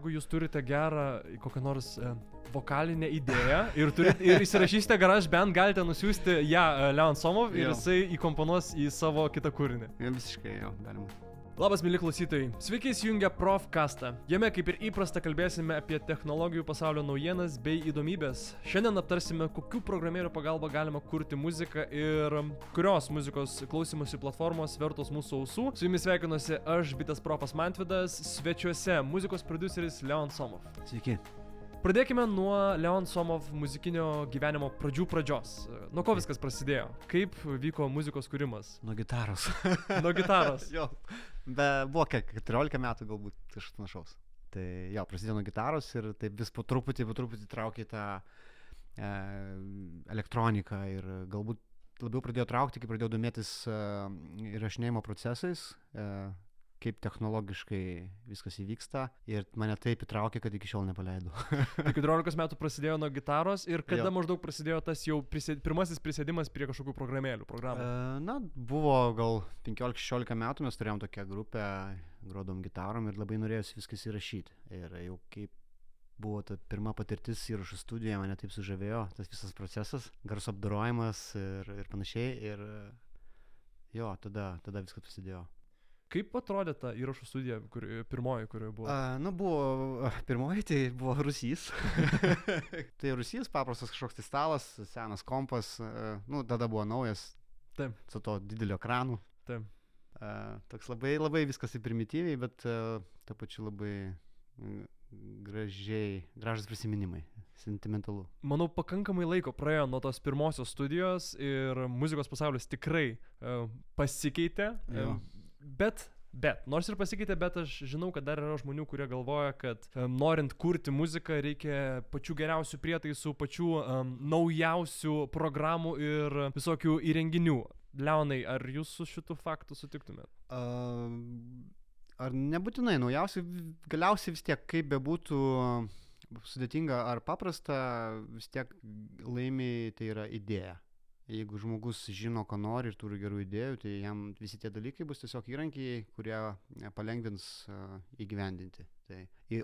jeigu jūs turite gerą kokią nors e, vokalinę idėją ir, turit, ir įsirašysite GarageBand, galite nusiųsti ją e, Leon Somov ir Jo. jisai įkomponuos į savo kitą kūrinį. Ja, visiškai jo, galima. Labas, mėly klausytojai. Sveiki įsijungę Profcastą. Jame, kaip ir įprasta, kalbėsime apie technologijų pasaulio naujienas bei įdomybės. Šiandien aptarsime, kokių programėlių pagalba galima kurti muziką ir kurios muzikos klausymosi platformos vertos mūsų ausų. Su jumis sveikinuosi aš, Bitas Profas Mantvidas, svečiuose muzikos produceris Leon Somov. Sveiki. Pradėkime nuo Leon Somov muzikinio gyvenimo pradžių pradžios. Nuo ko viskas prasidėjo? Kaip vyko muzikos kūrimas? Nuo gitaros. Nuo gitaros. jo. Be, buvo kiek, 14 metų galbūt kažkas panašaus. Tai jo, prasidėjo nuo gitaros ir taip vis po truputį, po truputį traukė tą e, elektroniką ir galbūt labiau pradėjo traukti, kai pradėjau domėtis e, įrašinėjimo procesais, e, kaip technologiškai viskas įvyksta ir mane taip įtraukė, kad iki šiol nepaleidau. Tai 14 metų prasidėjo nuo gitaros ir kada Jo. maždaug prasidėjo tas jau prisėd, pirmasis prisėdimas prie kažkokių programėlių, programų. E, Na, buvo gal 15-16 metų, mes turėjom tokią grupę, grodom gitarom ir labai norėjosi viskas įrašyti. Ir jau kaip buvo ta pirma patirtis įrašų studijoje, mane taip sužavėjo tas visas procesas, garso apdorojimas ir, ir panašiai. Ir jo, tada, tada viskas prasidėjo. Kaip atrodė ta įrašų studija, kur, pirmoji, kurioje buvo? A, nu, buvo pirmoji, tai buvo Rusys. tai Rusys, paprastas kažkoks tai stalas, senas kompas, nu, tada buvo naujas, Taip. su to dideliu ekranu. Taip. A, toks labai, labai viskas taip primityviai, bet a, tuo pačiu labai gražiai, gražus prisiminimai, sentimentalu. Manau, pakankamai laiko praėjo nuo tos pirmosios studijos ir muzikos pasaulis tikrai uh, pasikeitė. Jo. Uh, bet, bet, nors ir pasikeitė, bet aš žinau, kad dar yra žmonių, kurie galvoja, kad um, norint kurti muziką reikia pačių geriausių prietaisų, pačių um, naujausių programų ir visokių įrenginių. Leonai, ar jūs su šitu faktu sutiktumėt? A, ar nebūtinai naujausi, galiausiai vis tiek, kaip bebūtų sudėtinga ar paprasta, vis tiek laimi tai yra idėja. Jeigu žmogus žino, ko nori ir turi gerų idėjų, tai jam visi tie dalykai bus tiesiog įrankiai, kurie e, palengvins uh, įgyvendinti. Tai,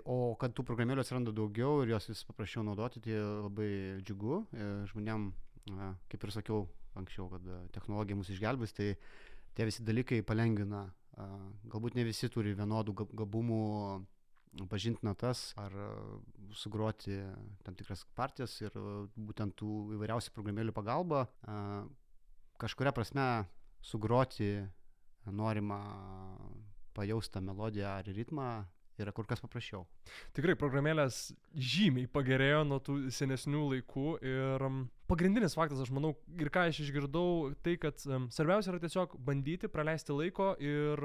o kad tų programėlių atsiranda daugiau ir jos vis paprasčiau naudoti, tai labai džiugu. E, Žmonėm, kaip ir sakiau anksčiau, kad technologija mus išgelbės, tai tie visi dalykai palengvina. Galbūt ne visi turi vienodų gab- gabumų pažinti natas ar a, sugroti tam tikras partijas ir a, būtent tų įvairiausių programėlių pagalba a, kažkuria prasme sugroti norimą pajaustą melodiją ar ritmą yra kur kas paprasčiau. Tikrai programėlės žymiai pagerėjo nuo tų senesnių laikų ir pagrindinis faktas, aš manau, ir ką aš išgirdau, tai kad svarbiausia yra tiesiog bandyti praleisti laiko ir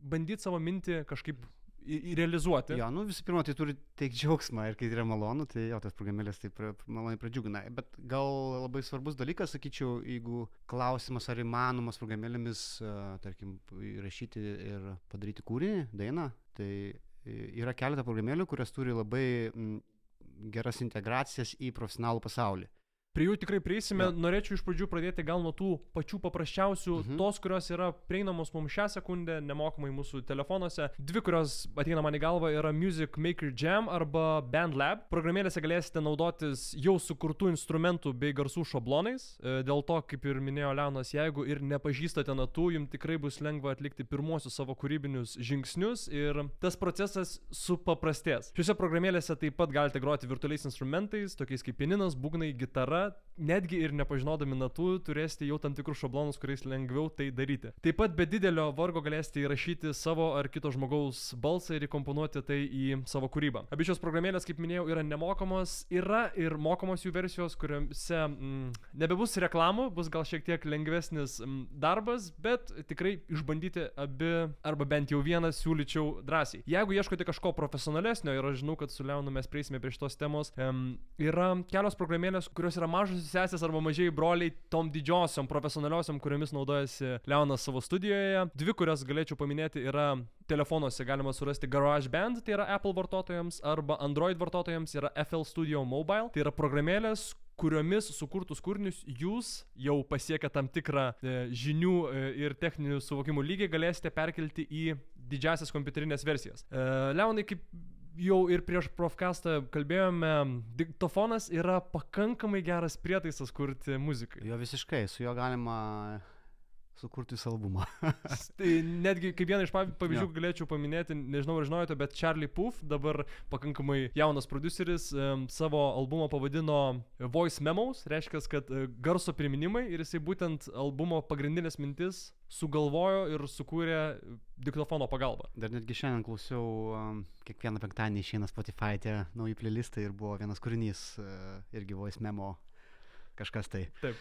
bandyti savo mintį kažkaip įrealizuoti. Jo, nu visų pirma, tai turi teikti džiaugsmą ir kai yra malonu, tai jo, tas programėlės taip maloniai pradžiugina. Bet gal labai svarbus dalykas, sakyčiau, jeigu klausimas, ar įmanomas programėlėmis, a, tarkim, įrašyti ir padaryti kūrinį, dainą, tai e, yra keletą programėlių, kurios turi labai geras integracijas į profesionalų pasaulį. Prie jų tikrai prieisime. Jo. Norėčiau iš pradžių pradėti gal nuo tų pačių paprasčiausių, mhm. Tos, kurios yra prieinamos mums šią sekundę, nemokamai mūsų telefonuose. Dvi, kurios ateina man į galvą, yra Music Maker Jam arba BandLab. Programėlėse galėsite naudotis jau sukurtų instrumentų bei garsų šablonais. E, Dėl to, kaip ir minėjo Leonas, jeigu ir nepažįstate natų, jums tikrai bus lengva atlikti pirmosius savo kūrybinius žingsnius ir tas procesas supaprastės. Šiuose programėlėse taip pat galite groti virtualiais instrumentais, tokiais kaip pianinas, būgnai, gitara, netgi ir nepažinodami natų turėsite jau tam tikrus šablonus, kuriais lengviau tai daryti. Taip pat be didelio vargo galėsite įrašyti savo ar kito žmogaus balsą ir įkomponuoti tai į savo kūrybą. Abi šios programėlės, kaip minėjau, yra nemokamos, yra ir mokamos jų versijos, kuriuose mm, nebebus reklamų, bus gal šiek tiek lengvesnis mm, darbas, bet tikrai išbandyti abi arba bent jau vieną siūlyčiau drąsiai. Jeigu ieškote kažko profesionalesnio ir aš žinau, kad su Leonu mes prieisime prie šitos temos, em, yra kelios programėlės, kurios yra mažos sesės arba mažiai broliai tom didžiosiom profesionaliosiom, kuriomis naudojasi Leonas savo studijoje. Dvi, kurias galėčiau paminėti, yra telefonuose galima surasti GarageBand, tai yra Apple vartotojams, arba Android vartotojams yra FL Studio Mobile, tai yra programėlės, kuriomis sukurtus kūrinius jūs jau pasiekę tam tikrą e, žinių e, ir techninių suvokimų lygį galėsite perkelti į didžiasias kompiuterinės versijas. E, Leonai, kaip jau ir prieš profkastą kalbėjome, diktofonas yra pakankamai geras prietaisas kurti muzikai. Jo visiškai, su juo galima sukurti visą albumą. tai netgi kaip vieną iš pav- pavyzdžių Jo. galėčiau paminėti, nežinau ar žinojote, bet Charlie Puth, dabar pakankamai jaunas produceris, savo albumą pavadino Voice Memos, reiškia, kad e, garso priminimai ir jisai būtent albumo pagrindinės mintis sugalvojo ir sukūrė diktofono pagalba. Dar netgi šiandien klausiau, um, kiekvieną penktadienį išeina Spotify tie nauji playlistai ir buvo vienas kūrinys, uh, irgi voice memo, kažkas tai. Taip.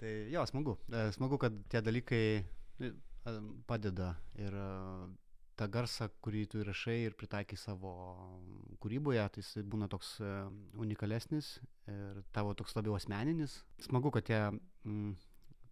Tai jo, smagu. E, Smagu, kad tie dalykai e, padeda ir tą garsą, kurį tu įrašai ir pritaikai savo kūryboje, tai jis būna toks unikalesnis ir tavo toks labiau asmeninis. Smagu, kad tie mm,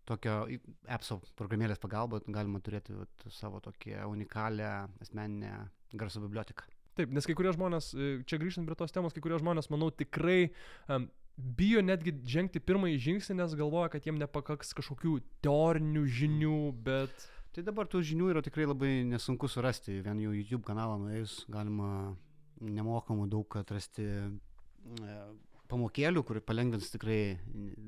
tokio appso programėlės pagalba galima turėti vat, savo tokią unikalią asmeninę garso biblioteką. Taip, nes kai kurie žmonės, e, čia grįžtant prie tos temos, kai kurie žmonės, manau, tikrai um, bijo netgi žengti pirmąjį žingsnį, nes galvoja, kad jiem nepakaks kažkokių teorinių žinių, bet... Tai dabar tų žinių yra tikrai labai nesunku surasti. Vien jau YouTube kanalą nuėjus galima nemokamų daug atrasti e, pamokėlių, kur palengvins tikrai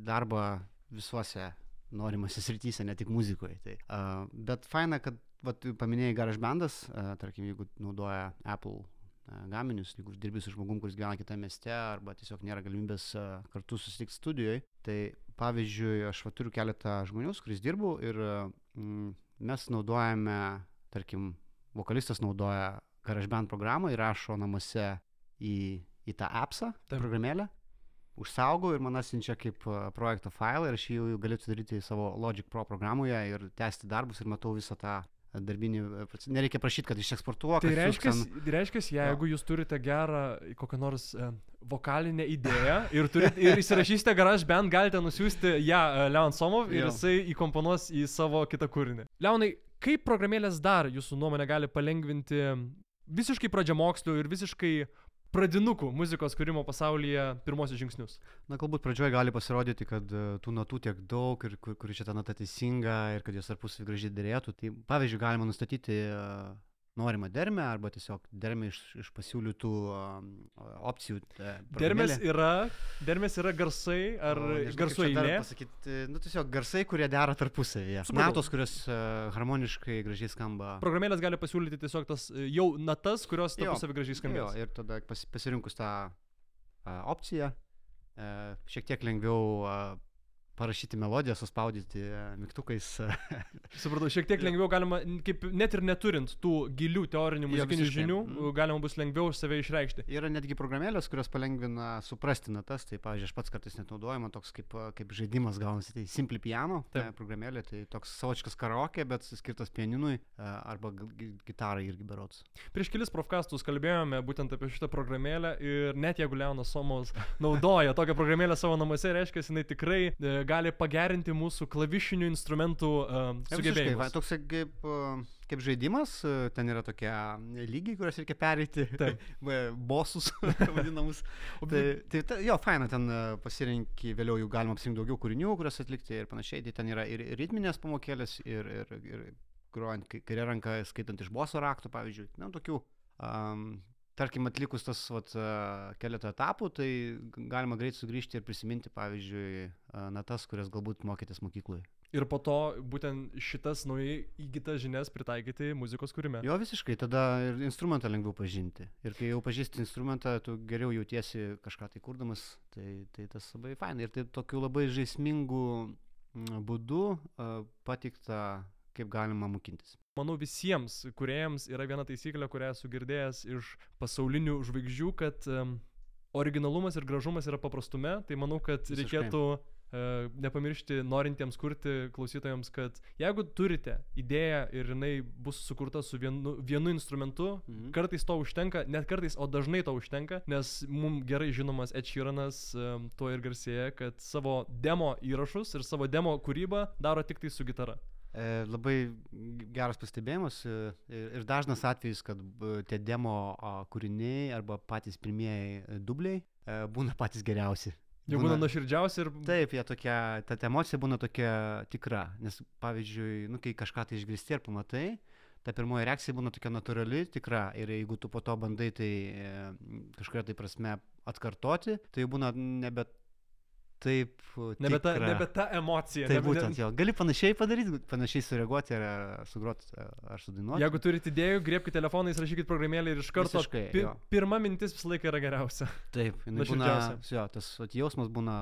darbą visuose norimose srityse, ne tik muzikoje. Tai, uh, bet faina, kad vat, paminėjai GarageBandas, uh, tarkim, jeigu naudoja Apple uh, gaminius, jeigu dirbi su žmogum, kuris gyvena kitame mieste arba tiesiog nėra galimybės uh, kartu susitikti studijoje. Tai pavyzdžiui, aš va, turiu keletą žmonių, su kuriais dirbu ir mm, mes naudojame, tarkim, vokalistas naudoja GarageBand programą ir rašo namuose į, į tą appsą, Taip. programėlę, užsaugau ir man atsiunčia kaip a, projekto failą ir aš jį jau galiu atidaryti savo Logic Pro programoje ir tęsti darbus ir matau visą tą darbinį procesą. Nereikia prašyti, kad išeksportuok. Tai reiškia, ten. tai jeigu jūs turite gerą kokią nors e, vokalinę idėją ir, turit, ir įsirašysite GarageBand, galite nusiųsti ją e, Leon Somov ir Jo. jisai įkomponuos į savo kitą kūrinį. Leonai, kaip programėlės dar jūsų nuomonė gali palengvinti visiškai pradžiamokslių ir visiškai pradinukų muzikos kūrimo pasaulyje pirmosius žingsnius? Na, galbūt pradžioje gali pasirodyti, kad a, tų natų tiek daug ir kur, kuri čia ta nata teisinga ir kad jos tarpusavį gražiai dėrėtų. Tai pavyzdžiui, galima nustatyti a, norimą dermę arba tiesiog dermę iš, iš pasiūlytų opcijų. a, Dermės yra, dermės yra garsai ar O, nežinau, garsų eilė? pasakyti, nu tiesiog garsai, kurie dera tarpusavyje. Supratau. Natos, kurios uh, harmoniškai gražiai skamba. Programėlės gali pasiūlyti tiesiog tas e, jau natas, kurios tarpusavį gražiai Jo, skambės. ir tada pas, pasirinkus tą opciją, šiek tiek lengviau parašyti melodiją, suspaudyti uh, mygtukais. Supratau, šiek tiek lengviau galima, kaip net ir neturint tų gilių teorinių muzikinių visiškai. žinių, Mhm. galima bus lengviau save išreikšti. yra netgi programėlės, kurios palengvina suprasti natas. Tai, pavyzdžiui, aš pats kartais net naudoju, man toks kaip, kaip žaidimas gaunasi. Tai Simple Piano Taip. uh, programėlė, tai toks savočkas karaoke, bet skirtas pianinui uh, arba gitarai irgi berots. Prieš kelis profkastus kalbėjome būtent apie šitą programėlę ir net jeigu Leonas Somos naudoja tokią programėlę savo namuose, reiškia, jinai tikrai e, gali pagerinti mūsų klavišinių instrumentų e, va, sugebėjimus. Toks kaip, uh, kaip žaidimas, uh, ten yra tokie lygiai, kuriuos reikia va, bosus vadinamus. Tai, tai ta, jo, faina, ten uh, pasirinkti, vėliau jų galima pasirinkti daugiau kūrinių, kuriuos atlikti ir panašiai. Tai ten yra ir ritminės pamokėlės, ir, ir, ir grojant kai- kairė ranka, skaitant iš boso raktų, pavyzdžiui. Na, tokių. Um, Tarkim, atlikus tas vat, uh, keletą etapų, tai galima greit sugrįžti ir prisiminti, pavyzdžiui, uh, natas, kurias galbūt mokytės mokykloje. Ir po to būtent šitas naujai įgytas žinias pritaikyti muzikos kūrime. Jo visiškai, tada ir instrumentą lengviau pažinti. Ir kai jau pažįsti instrumentą, tu geriau jautiesi kažką tai kurdamas, tai, tai tas labai fainai. Ir tai tokiu labai žaismingu būdu uh, patikta, kaip galima mokintis. Manau visiems kuriejams yra viena taisyklė, kurią esu girdėjęs iš pasaulinių žvaigždžių, kad um, originalumas ir gražumas yra paprastume, tai manau, kad Visiškai. reikėtų uh, nepamiršti norintiems kurti klausytojams, kad jeigu turite idėją ir jinai bus sukurta su vienu, vienu instrumentu, Mhm. kartais to užtenka, net kartais, o dažnai to užtenka, nes mums gerai žinomas Ed Sheeranas um, tuo ir garsėja, kad savo demo įrašus ir savo demo kūrybą daro tik tai su gitara. E, labai geras pastebėjimas e, ir, dažnas atvejis, kad tie demo kūriniai arba patys pirmieji e, dubliai būna patys geriausi. Jau būna nuoširdžiausi ir Taip, jie tokia, ta ta emocija būna tokia tikra, nes pavyzdžiui, nu, kai kažką tai išgirsti ir pamatai, ta pirmoji reakcija būna tokia natūrali, tikra. Ir jeigu tu po to bandai tai kažkuria tai prasme atkartoti, tai būna nebe taip. Nebe ta, nebe ta emocija. Tai būtent jo. Gali panašiai padaryti, panašiai sureaguoti ar sugroti ar sudainuoti. Jeigu turite idėjų, griebkite telefoną, įrašykite programėlę ir iš karto Visiškai, pi jo. pirma mintis visą laiką yra geriausia. Taip, būna, jo, tas vat, jausmas būna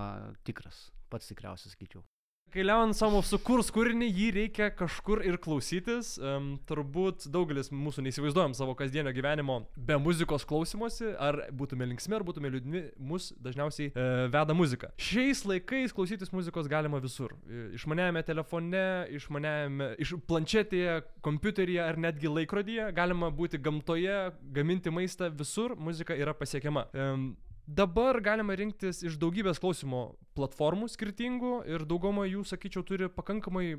tikras, pats tikriausias, sakyčiau. Kai Leon Samov sukurs kūrinį, jį reikia kažkur ir klausytis. Um, turbūt daugelis mūsų neįsivaizduojam savo kasdienio gyvenimo be muzikos klausimosi, ar būtume linksmi, ar būtume liūdni, mus dažniausiai e, veda muzika. Šiais laikais klausytis muzikos galima visur. E, Išmaniajame telefone, išmaniajame, iš planšetėje, kompiuteryje ar netgi laikrodyje. Galima būti gamtoje, gaminti maistą, visur muzika yra pasiekiama. Em, Dabar galima rinktis iš daugybės klausimo platformų skirtingų ir dauguma jų, sakyčiau, turi pakankamai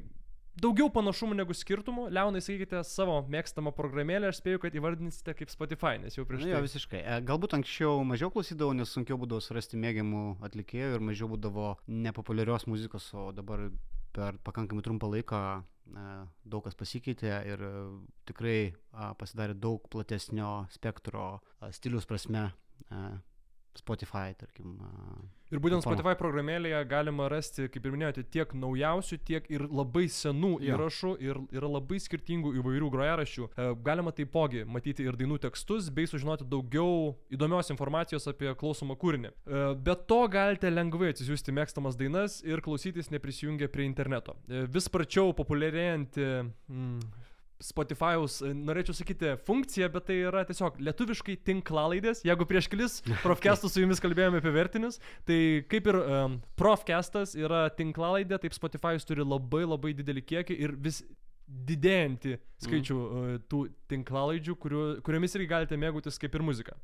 daugiau panašumų negu skirtumų. Leonai, sakykite savo mėgstamą programėlę, aš spėju, kad įvardinsite kaip Spotify, nes jau prieš Na, tai. jo, visiškai. E, Galbūt anksčiau mažiau klausydavau, nes sunkiau būdavo surasti mėgiamų atlikėjų ir mažiau būdavo nepopuliarios muzikos, o dabar per pakankamai trumpą laiką e, daug kas pasikeitė ir e, tikrai pasidarė daug platesnio spektro stilius prasme. Spotify, tarkim. Ir būtent platforma. Spotify programėlėje galima rasti, kaip ir minėjote, tiek naujausių, tiek ir labai senų Jo. įrašų ir yra labai skirtingų įvairių grojaraščių. E, Galima taipogi matyti ir dainų tekstus bei sužinoti daugiau įdomios informacijos apie klausomą kūrinį. E, Be to galite lengvai atsisiųsti mėgstamas dainas ir klausytis neprisijungę prie interneto. E, Vis sparčiau populiarėjanti mm, Spotify'aus, e, norėčiau sakyti, funkcija, bet tai yra tiesiog lietuviškai tinklalaidės. Jeigu prieš kelis profkestus su jumis kalbėjome apie vertinius, tai kaip ir um, profkestas yra tinklalaidė, taip Spotify'us turi labai labai didelį kiekį ir vis didėjantį skaičių mm. tų tinklalaidžių, kuriu, kuriomis irgi galite mėgautis kaip ir muzika.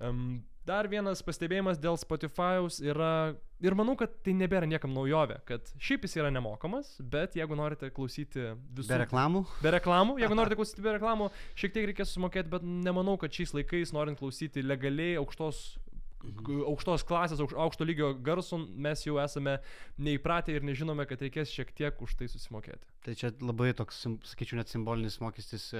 Um, dar vienas pastebėjimas dėl Spotify'aus yra, ir manau, kad tai nebėra niekam naujovė, kad šiaip jis yra nemokamas, bet jeigu norite klausyti visų... Be reklamų? Be reklamų, jeigu norite klausyti be reklamų, šiek tiek reikės sumokėti, bet nemanau, kad šiais laikais, norint klausyti legaliai aukštos, k- aukštos klasės, aukš- aukšto lygio garso, mes jau esame neįpratę ir nežinome, kad reikės šiek tiek už tai susimokėti. Tai čia labai toks, sakyčiau, net simbolinis mokestis.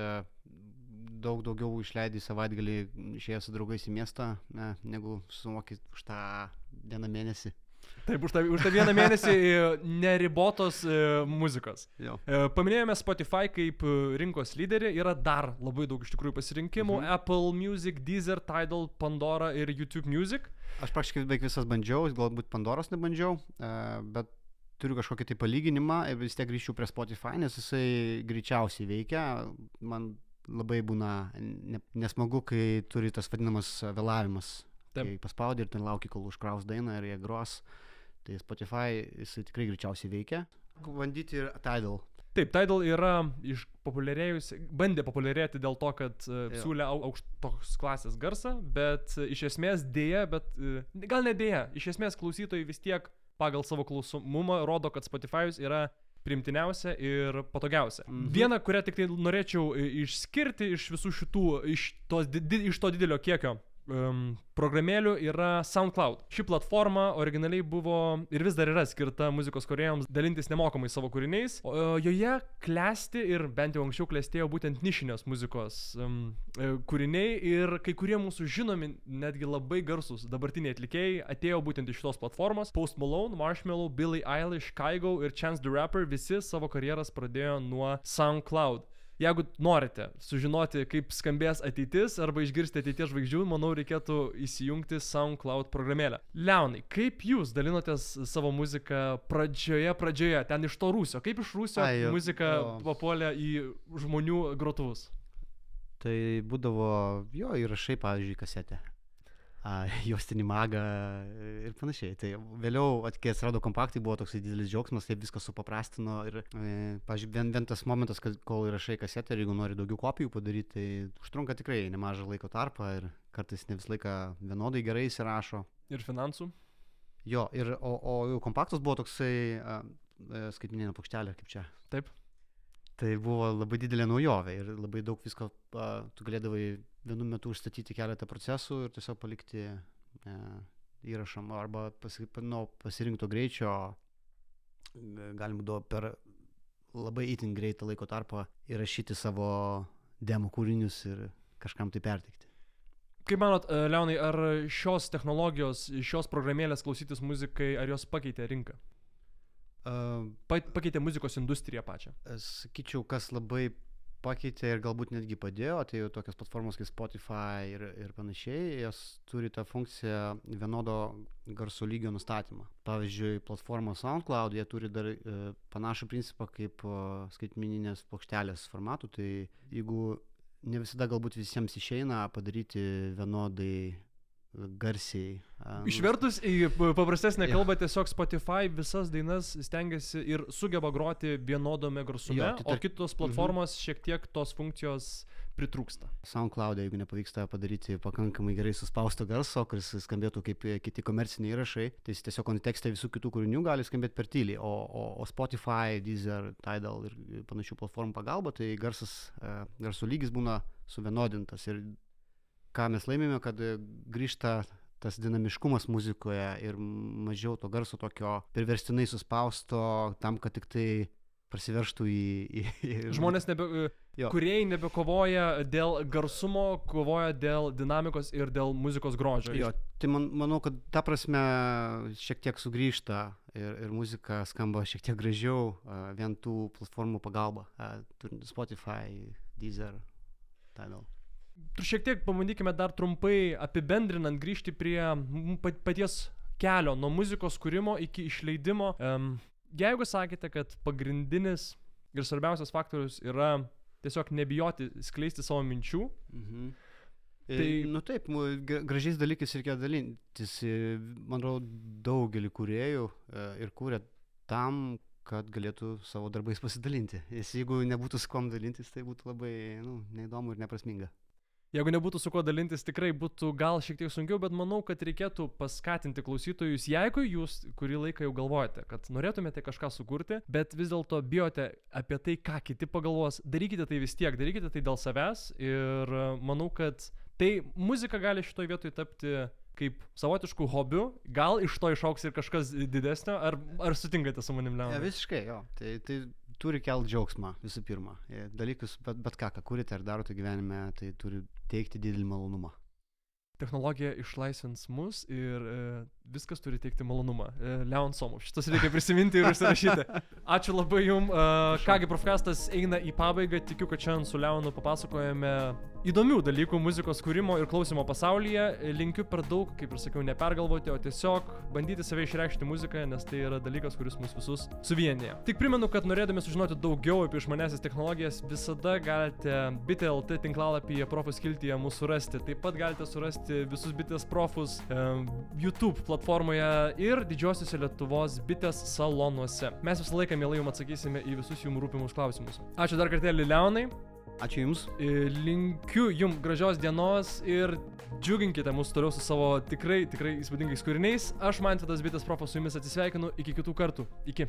Daug daugiau išleidai savaitgalį išėjęs su draugais į miestą, ne, negu sumokyti už tą vieną mėnesį. Taip, už tą, už tą vieną mėnesį e, neribotos e, muzikos. Jo. E, Paminėjome Spotify kaip rinkos lyderį, yra dar labai daug iš tikrųjų pasirinkimų. Mhm. Apple Music, Deezer, Tidal, Pandora ir YouTube Music. Aš praktiškai beveik visas bandžiau, galbūt Pandoros nebandžiau, bet turiu kažkokį tai palyginimą ir vis tiek grįžčiau prie Spotify, nes jisai greičiausiai veikia. Man labai būna ne, nesmagu, kai turi tas vadinamas vėlavimas. Taip. Kai paspaudi ir ten lauki, kol užkraus dainą ir jie gros. Tai Spotify jisai tikrai greičiausiai veikia. Bandyti ir Tidal. Taip, Tidal yra išpopuliarėjusi, bandė populiarėti dėl to, kad uh, siūlė au- aukštos klasės garsą, bet uh, iš esmės dėja, bet uh, gal ne dėja, iš esmės klausytojai vis tiek pagal savo klausomumą rodo, kad Spotify'us yra primtiniausia ir patogiausia. Mhm. Viena, kurią tik tai norėčiau e, išskirti iš visų šitų, iš, tos, iš to didelio kiekio um, programėlių yra SoundCloud. Ši platforma originaliai buvo ir vis dar yra skirta muzikos kuriejams dalintis nemokamai savo kūriniais. O e, joje klesti ir bent jau anksčiau klestėjo būtent nišinės muzikos um, kūriniai ir kai kurie mūsų žinomi, netgi labai garsus dabartiniai atlikėjai atėjo būtent iš šitos platformos. Post Malone, Marshmallow, Billie Eilish, Kygo ir Chance the Rapper visi savo karjeras pradėjo nuo SoundCloud. Jeigu norite sužinoti, kaip skambės ateitis arba išgirsti ateities žvaigždžių, manau, reikėtų įsijungti SoundCloud programėlę. Leonai, kaip jūs dalinotės savo muziką pradžioje, pradžioje, ten iš to rūsio? Kaip iš rūsio Ai, jo, muzika jo. papuolė į žmonių grotuvus? Tai būdavo jo įrašai, pavyzdžiui, kasetė. Juostinį magą ir panašiai. Tai vėliau, kai atsirado kompaktai, buvo toks didelis džiaugsmas, tai viskas supaprastino. Ir, e, pavyzdžiui, vien, vien tas momentas, kad kol įrašai kasetę ir jeigu nori daugiau kopijų padaryti, tai užtrunka tikrai nemažą laiko tarpą ir kartais ne visą laiką vienodai gerai įsirašo. Ir finansų? Jo, ir, o, o kompaktas buvo toksai a, e, skaitmeninė plokštelė, kaip čia. Taip. Tai buvo labai didelė naujovė ir labai daug visko, a, tu galėdavai vienu metu užstatyti keletą procesų ir tiesiog palikti e, įrašam arba pasi, nu, pasirinkto greičio, e, galima būdavo per labai itin greitą laiko tarpą įrašyti savo demo kūrinius ir kažkam tai perteikti. Kaip manot, e, Leonai, ar šios technologijos, šios programėlės klausytis muzikai, ar jos pakeitė rinką? Pa, pakeitė muzikos industriją pačią. Sakyčiau, kas labai pakeitė ir galbūt netgi padėjo, tai jau tokios platformos kaip Spotify ir, ir panašiai, jos turi tą funkciją vienodo garso lygio nustatymą. Pavyzdžiui, platforma SoundCloud, jie turi dar e, panašų principą kaip e, skaitmininės plokštelės formatų, tai jeigu ne visada galbūt visiems išeina padaryti vienodai garsiai. nu, Išvertus į paprastesnę Jo. kalbą, tiesiog Spotify visas dainas stengiasi ir sugeba groti vienodome garsume, Jo, tai o tar- kitos platformos šiek tiek tos funkcijos pritrūksta. SoundCloud, jeigu nepavyksta padaryti pakankamai gerai suspausto garso, kuris skambėtų kaip e, kiti komerciniai įrašai, tai jis tiesiog kontekste visų kitų kūrinių gali skambėti per tyliai, o, o, o Spotify, Deezer, Tidal ir panašių platformų pagalba, tai garsas, e, garso lygis būna suvienodintas ir ką mes laimime, kad e, grįžta tas dinamiškumas muzikoje ir mažiau to garso tokio priverstinai suspausto tam, kad tik tai prasiverštų į... į, į Žmonės nebe... Jo. Kuriejai nebekovoja dėl garsumo, kovoja dėl dinamikos ir dėl muzikos grožio. Jo, tai man, manau, kad ta prasme šiek tiek sugrįžta ir, ir muzika skamba šiek tiek gražiau a, vien tų platformų pagalba. a, Turint Spotify, Deezer, Tidal. Tu šiek tiek pabandykime dar trumpai apibendrinant grįžti prie paties kelio, nuo muzikos kūrimo iki išleidimo. Jeigu sakėte, kad pagrindinis ir svarbiausias faktorius yra tiesiog nebijoti skleisti savo minčių, Mhm. Tai- Tai, nu taip, gražiais dalykais reikia dalintis. E, Manau, daugelį kuriejų e, ir kūrė tam, kad galėtų savo darbais pasidalinti. Nes jeigu nebūtų su kom dalintis, tai būtų labai nu, neįdomu ir neprasminga. Jeigu nebūtų su kuo dalintis, tikrai būtų gal šiek tiek sunkiau, bet manau, kad reikėtų paskatinti klausytojus, jeigu jūs kurį laiką jau galvojate, kad norėtumėte kažką sukurti, bet vis dėlto bijote apie tai, ką kiti pagalvos, darykite tai vis tiek, darykite tai dėl savęs ir e, manau, kad tai muzika gali šitoje vietoje tapti kaip savotiškų hobių, gal iš to išauks ir kažkas didesnio, ar, ar sutinkate su manim, Ja, Leonai? visiškai, jo. Tai, tai turi kelt džiaugsmą visų pirma. E, Dalykus, bet, bet ką, ką kurite ar darote gyvenime, tai turi teikti didelį malonumą. Technologija išlaisvins mus ir e, viskas turi teikti malonumą. E, Leon Somov, šitas reikia prisiminti ir užsirašyti. Ačiū labai jum. E, kągi, profkastas eina į pabaigą. Tikiu, kad šiandien su Leonu papasakojame įdomių dalykų muzikos kūrimo ir klausimo pasaulyje. Linkiu per daug, kaip ir sakiau, nepergalvoti, o tiesiog bandyti save išreikšti muzikoje, nes tai yra dalykas, kuris mus visus suvienyje. Tik primenu, kad norėdami sužinoti daugiau apie išmanesias technologijas, visada galite BitLT tinklalapyje profus kiltyje mūsų rasti. Taip pat galite surasti visus bitės profus e, YouTube platformoje ir didžiosiuose Lietuvos bitės salonuose. Mes visą laiką mielai jums atsakysime į visus jums rūpimus klausimus. Ačiū dar kartelį Leonai. Ačiū Jums. E, Linkiu jums gražios dienos ir džiuginkite mus toliau su savo tikrai, tikrai įspūdingais kūriniais. Aš Mantvidas Bitės Profas su jumis atsisveikinu iki kitų kartų. Iki.